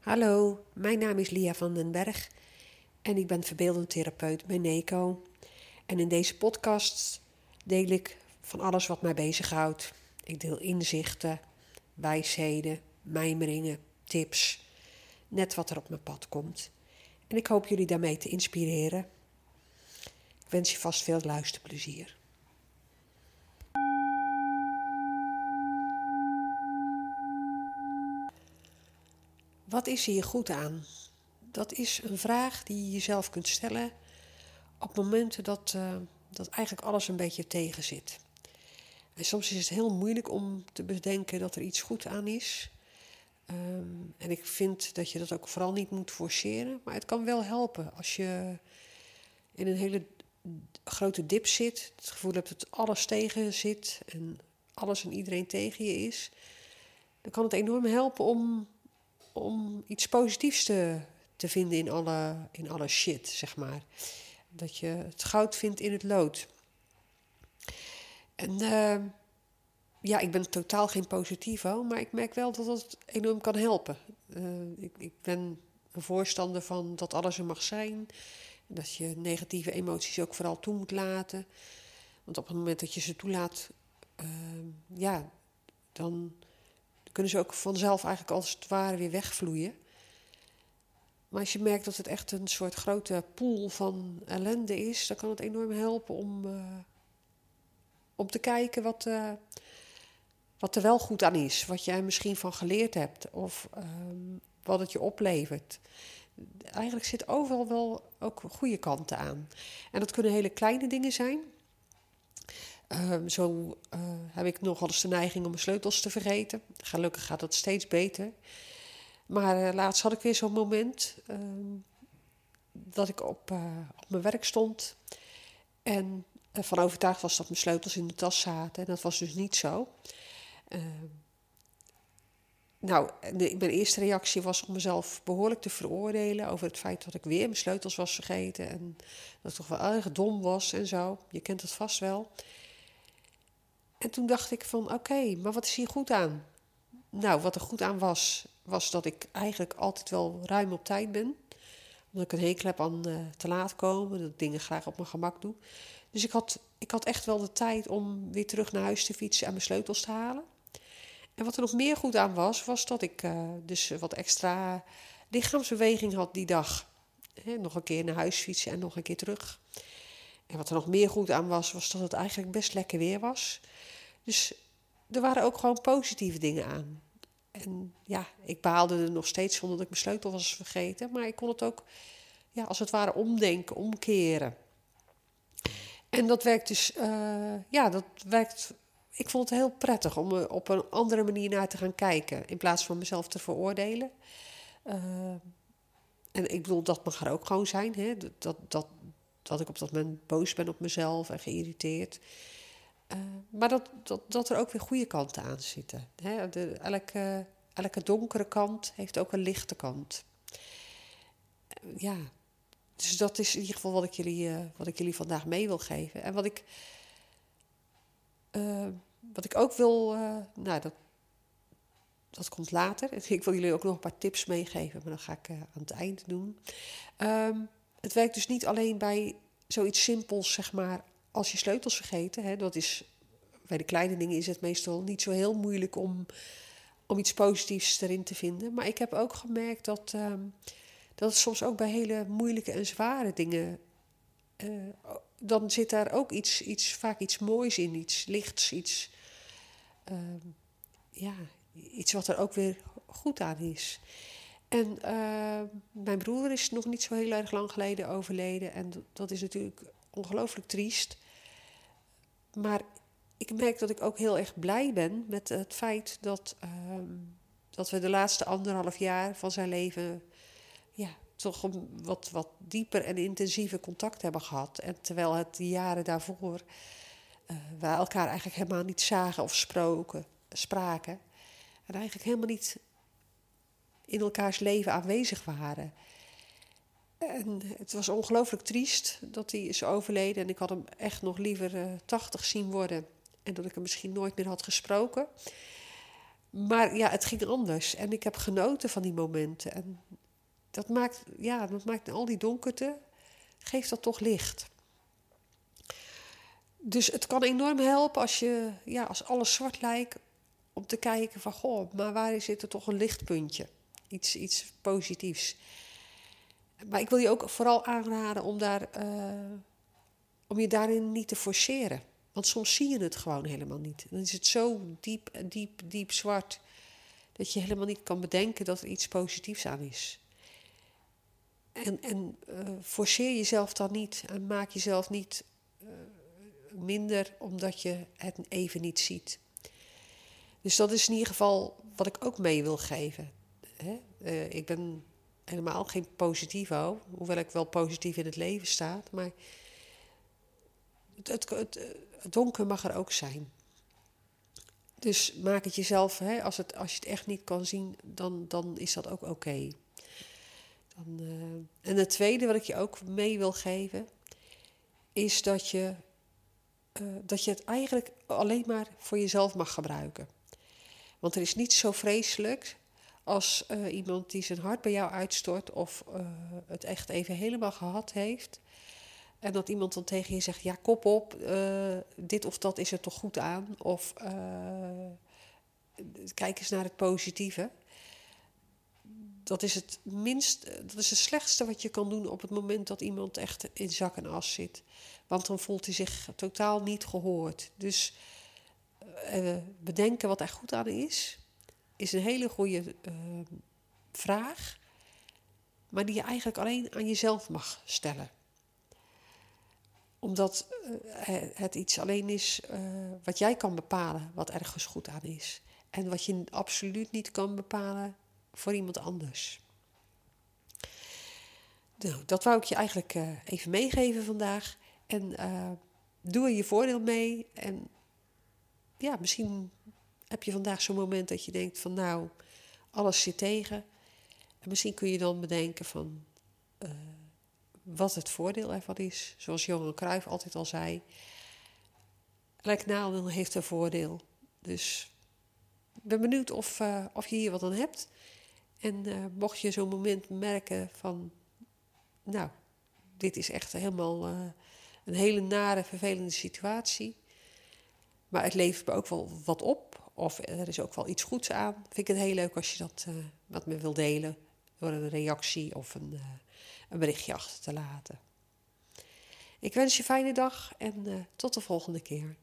Hallo, mijn naam is Lia van den Berg en ik ben verbeeldend therapeut bij NECO. En in deze podcast deel ik van alles wat mij bezighoudt. Ik deel inzichten, wijsheden, mijmeringen, tips, net wat er op mijn pad komt. En ik hoop jullie daarmee te inspireren. Ik wens je vast veel luisterplezier. Wat is hier goed aan? Dat is een vraag die je jezelf kunt stellen op momenten dat, uh, dat eigenlijk alles een beetje tegen zit. En soms is het heel moeilijk om te bedenken dat er iets goed aan is. Um, en ik vind dat je dat ook vooral niet moet forceren. Maar het kan wel helpen als je in een hele grote dip zit. Het gevoel hebt dat alles tegen zit en alles en iedereen tegen je is. Dan kan het enorm helpen om om iets positiefs te, te vinden in alle, in alle shit, zeg maar. Dat je het goud vindt in het lood. En uh, ja, ik ben totaal geen positivo, maar ik merk wel dat dat enorm kan helpen. Uh, ik, ik ben een voorstander van dat alles er mag zijn. Dat je negatieve emoties ook vooral toe moet laten. Want op het moment dat je ze toelaat, uh, ja, dan kunnen ze ook vanzelf eigenlijk als het ware weer wegvloeien. Maar als je merkt dat het echt een soort grote pool van ellende is, dan kan het enorm helpen om, uh, om te kijken wat, uh, wat er wel goed aan is. Wat jij misschien van geleerd hebt of um, wat het je oplevert. Eigenlijk zit overal wel ook goede kanten aan. En dat kunnen hele kleine dingen zijn. Uh, zo uh, heb ik nogal eens de neiging om mijn sleutels te vergeten. Gelukkig gaat dat steeds beter. Maar uh, laatst had ik weer zo'n moment ehm, dat ik op, eh, op mijn werk stond. En van overtuigd was dat mijn sleutels in de tas zaten. En dat was dus niet zo. Ehm, nou, de, mijn eerste reactie was om mezelf behoorlijk te veroordelen over het feit dat ik weer mijn sleutels was vergeten. En dat het toch wel erg dom was en zo. Je kent het vast wel. En toen dacht ik van oké, maar wat is hier goed aan? Nou, wat er goed aan was, was dat ik eigenlijk altijd wel ruim op tijd ben. Omdat ik een hekel heb aan uh, te laat komen, dat ik dingen graag op mijn gemak doe. Dus ik had, ik had echt wel de tijd om weer terug naar huis te fietsen en mijn sleutels te halen. En wat er nog meer goed aan was, was dat ik uh, dus wat extra lichaamsbeweging had die dag. Nog een keer naar huis fietsen en nog een keer terug. En wat er nog meer goed aan was, was dat het eigenlijk best lekker weer was. Dus er waren ook gewoon positieve dingen aan. En ja, ik behaalde er nog steeds van dat ik mijn sleutel was vergeten. Maar ik kon het ook, ja, als het ware, omdenken, omkeren. En dat werkt dus, uh, ja, dat werkt. Ik vond het heel prettig om er op een andere manier naar te gaan kijken. In plaats van mezelf te veroordelen. Uh, en ik bedoel, dat mag er ook gewoon zijn. Hè? Dat, dat, dat ik op dat moment boos ben op mezelf en geïrriteerd. Uh, maar dat, dat, dat er ook weer goede kanten aan zitten. Hè? Elke, elke donkere kant heeft ook een lichte kant. Uh, ja, dus dat is in ieder geval wat ik jullie, uh, wat ik jullie vandaag mee wil geven. En wat ik, wat ik ook wil, nou dat, dat komt later. Ik wil jullie ook nog een paar tips meegeven, maar dat ga ik aan het eind doen. Um, het werkt dus niet alleen bij zoiets simpels, zeg maar, als je sleutels vergeten, hè, dat is, bij de kleine dingen is het meestal niet zo heel moeilijk om, om iets positiefs erin te vinden. Maar ik heb ook gemerkt dat, um, dat het soms ook bij hele moeilijke en zware dingen. Uh, dan zit daar ook iets, iets, vaak iets moois in, iets lichts, iets. Uh, ja, iets wat er ook weer goed aan is. En uh, mijn broer is nog niet zo heel erg lang geleden overleden. En dat is natuurlijk ongelooflijk triest. Maar ik merk dat ik ook heel erg blij ben met het feit dat, uh, dat we de laatste anderhalf jaar van zijn leven ja, toch een wat, wat dieper en intensiever contact hebben gehad. En terwijl het de jaren daarvoor uh, we elkaar eigenlijk helemaal niet zagen of sproken, spraken. En eigenlijk helemaal niet in elkaars leven aanwezig waren. En het was ongelooflijk triest dat hij is overleden. En ik had hem echt nog liever uh, 80 zien worden. En dat ik hem misschien nooit meer had gesproken. Maar ja, het ging anders. En ik heb genoten van die momenten. En dat maakt, ja, dat maakt al die donkerte, geeft dat toch licht. Dus het kan enorm helpen als, je, ja, als alles zwart lijkt, om te kijken van, goh, maar waar zit er toch een lichtpuntje? Iets, iets positiefs. Maar ik wil je ook vooral aanraden om, daar, uh, om je daarin niet te forceren. Want soms zie je het gewoon helemaal niet. Dan is het zo diep, diep, diep zwart dat je helemaal niet kan bedenken dat er iets positiefs aan is. En, en uh, forceer jezelf dan niet en maak jezelf niet uh, minder omdat je het even niet ziet. Dus dat is in ieder geval wat ik ook mee wil geven. Hè? Ik ben helemaal geen positivo, hoewel ik wel positief in het leven sta. Maar het, het, het, donker mag er ook zijn. Dus maak het jezelf, hè, als, het, als je het echt niet kan zien, dan, dan is dat ook oké. Uh, en het tweede wat ik je ook mee wil geven, is dat je, uh, dat je het eigenlijk alleen maar voor jezelf mag gebruiken. Want er is niet zo vreselijk als uh, iemand die zijn hart bij jou uitstort of het echt even helemaal gehad heeft. En dat iemand dan tegen je zegt: Ja, kop op, uh, dit of dat is er toch goed aan. Of kijk eens naar het positieve. Dat is het minst, dat is het slechtste wat je kan doen op het moment dat iemand echt in zak en as zit. Want dan voelt hij zich totaal niet gehoord. Dus bedenken wat er goed aan is, is een hele goede vraag. Maar die je eigenlijk alleen aan jezelf mag stellen omdat uh, het iets alleen is uh, wat jij kan bepalen, wat ergens goed aan is. En wat je absoluut niet kan bepalen voor iemand anders. Nou, dat wou ik je eigenlijk even meegeven vandaag. En doe er je voordeel mee. En ja, misschien heb je vandaag zo'n moment dat je denkt van nou, alles zit tegen. En misschien kun je dan bedenken van wat het voordeel ervan is. Zoals Johan Cruijff altijd al zei. Elk nadeel heeft een voordeel. Dus ik ben benieuwd of, uh, of je hier wat aan hebt. En uh, mocht je zo'n moment merken van... Nou, dit is echt helemaal een hele nare, vervelende situatie. Maar het levert me ook wel wat op. Of er is ook wel iets goeds aan. Vind ik het heel leuk als je dat wat me wil delen. Door een reactie of een een berichtje achter te laten. Ik wens je een fijne dag en uh, tot de volgende keer.